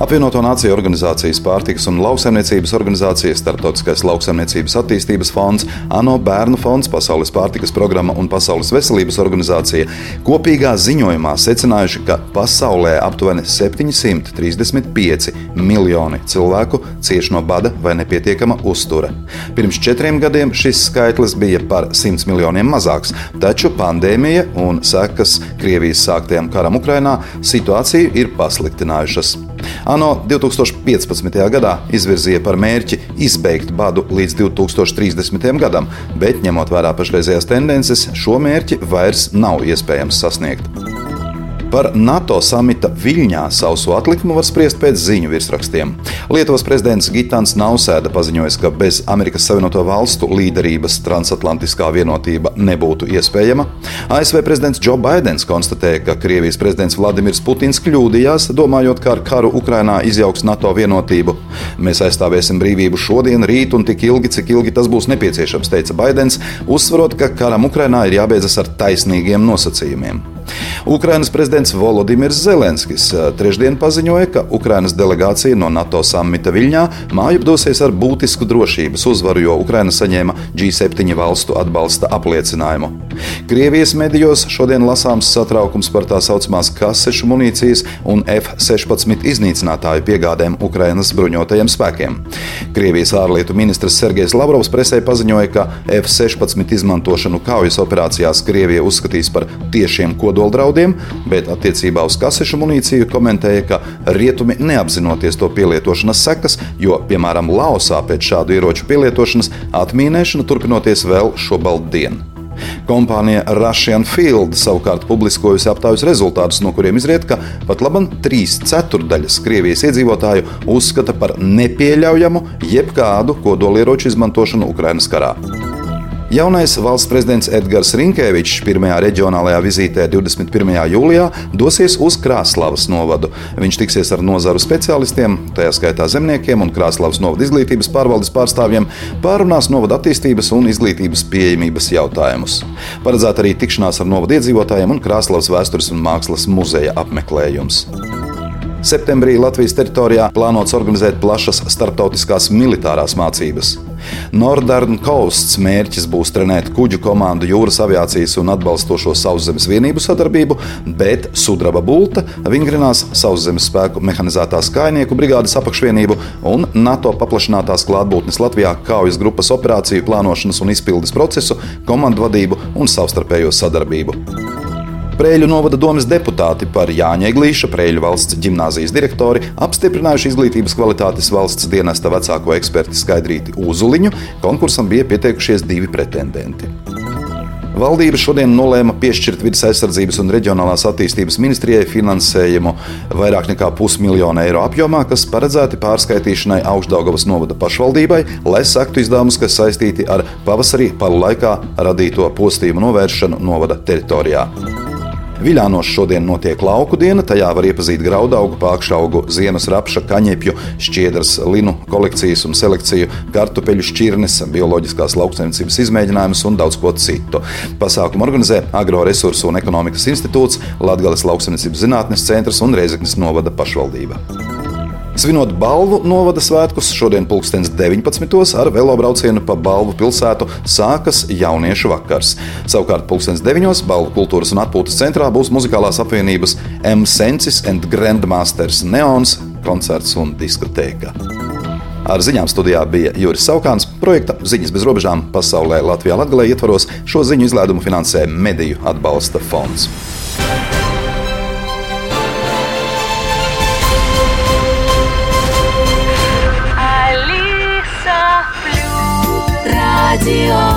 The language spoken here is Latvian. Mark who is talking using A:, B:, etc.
A: Apvienoto Nāciju organizācijas pārtikas un lauksaimniecības organizācija, Startautiskais lauksaimniecības attīstības fonds, ANO bērnu fonds, Pasaules pārtikas programma un Pasaules veselības organizācija kopīgā ziņojumā secinājuši, ka pasaulē aptuveni 735 miljoni cilvēku cieš no bada vai nepietiekama uztura. Pirms četriem gadiem šis skaitlis bija par 100 miljoniem mazāks, taču pandēmija un sekas Krievijas sāktajam karam Ukrainā situāciju ir pasliktinājušas. ANO 2015. gadā izvirzīja par mērķi izbeigt badu līdz 2030. gadam, bet ņemot vērā pašreizējās tendences, šo mērķi vairs nav iespējams sasniegt. Par NATO samita Viļņā sauso atlikumu var spriest pēc ziņu virsrakstiem. Lietuvas prezidents Gitāns Nausēda paziņoja, ka bez Amerikas Savienoto Valstu līderības transatlantiskā vienotība nebūtu iespējama. ASV prezidents Joe Bidenis konstatēja, ka Krievijas prezidents Vladimirs Putins kļūdījās, domājot, ka ar karu Ukrainā izjauks NATO vienotību. Mēs aizstāvēsim brīvību šodien, rīt un tik ilgi, cik ilgi tas būs nepieciešams, teica Bidenis, uzsverot, ka karam Ukrainā ir jābeidzas ar taisnīgiem nosacījumiem. Ukrainas prezidents Volodimirs Zelenskis eh, trešdien paziņoja, ka Ukrainas delegācija no NATO samita Viļņā mājup dosies ar būtisku drošības uzvaru, jo Ukraina saņēma G7 valstu atbalsta apliecinājumu. Krievijas medijos šodien lasāms satraukums par tā saucamās kasešu munīcijas un F-16 iznīcinātāju piegādēm Ukrainas bruņotajiem spēkiem. Krievijas ārlietu ministrs Sergejs Lavrovs presē paziņoja, ka F-16 izmantošanu kaujas operācijās Krievija uzskatīs par tiešiem kodoliem kodoldraudiem, bet attiecībā uz kasešu munīciju komentēja, ka rietumi neapzinoties to pielietošanas sekas, jo, piemēram, Laosā pēc šādu ieroču pielietošanas atmīnēšana turpinoties vēl šobrīd dienu. Kompānija Russian Field savukārt publiskojusi aptaujas rezultātus, no kuriem izriet, ka pat labam trīs ceturdaļas Krievijas iedzīvotāju uzskata par nepieļaujamu jebkādu kodolieroču izmantošanu Ukrainas karā. Jaunais valsts prezidents Edgars Rinkēvičs pirmajā reģionālajā vizītē 21. jūlijā dosies uz Krāslavas novadu. Viņš tiksies ar nozaru speciālistiem, tajā skaitā zemniekiem un Krāslavas novada izglītības pārvaldes pārstāvjiem, pārunās novada attīstības un izglītības pieejamības jautājumus. Paredzēta arī tikšanās ar novada iedzīvotājiem un Krāslavas vēstures un mākslas muzeja apmeklējums. Septembrī Latvijas teritorijā plānots organizēt plašas starptautiskās militārās mācības. Northern Coasts mērķis būs trenēt kuģu komandu jūras aviācijas un atbalstošo sauszemes vienību sadarbību, bet Sudraba Bulta vingrinās sauszemes spēku mehanizētās kājnieku brigādes apakšvienību un NATO paplašinātās klātbūtnes Latvijā kaujas grupas operāciju plānošanas un izpildes procesu, komandu vadību un savstarpējo sadarbību. Prēļu novada domas deputāti par Jāņa Eglīša, Prēļu valsts gimnāzijas direktori, apstiprinājuši izglītības kvalitātes valsts dienesta vecāko eksperti Skaidrīti Uzuliņu. Konkursam bija pieteikušies divi pretendenti. Valdība šodien nolēma piešķirt vidas aizsardzības un reģionālās attīstības ministrijai finansējumu vairāk nekā pusmiljonu eiro apjomā, kas paredzēti pārskaitīšanai Augstdaugavas novada pašvaldībai, lai sektu izdevumus, kas saistīti ar pavasarī palu laikā radīto postījumu novēršanu novada teritorijā. Viļānos šodien notiek lauku diena, tajā var iepazīt graudaugu, pākšaugu, ziemas rapša, kaņepju, šķiedras, linu kolekcijas un selekciju, kartupeļu šķirnes, bioloģiskās lauksaimniecības izmēģinājumus un daudz ko citu. Pasākumu organizē Agroresursu un ekonomikas institūts, Latgales lauksaimniecības zinātnes centrs un Reizeknas novada pašvaldība. Svinot balvu novada svētkus, šodien pulkstenis 19. ar velobraucienu pa balvu pilsētu sākas jauniešu vakars. Savukārt pulkstenis 9. balvu kultūras un atpūtas centrā būs muzikālās apvienības M. Sensis and Grandmasters Neons koncerts un diskotēka. Ar ziņām studijā bija Juris Saukāns. Projekta Ziņas bez robežām pasaulē Latvijā Latvijā ietvaros šo ziņu izlaidumu finansē Mediju atbalsta fonds.
B: Radio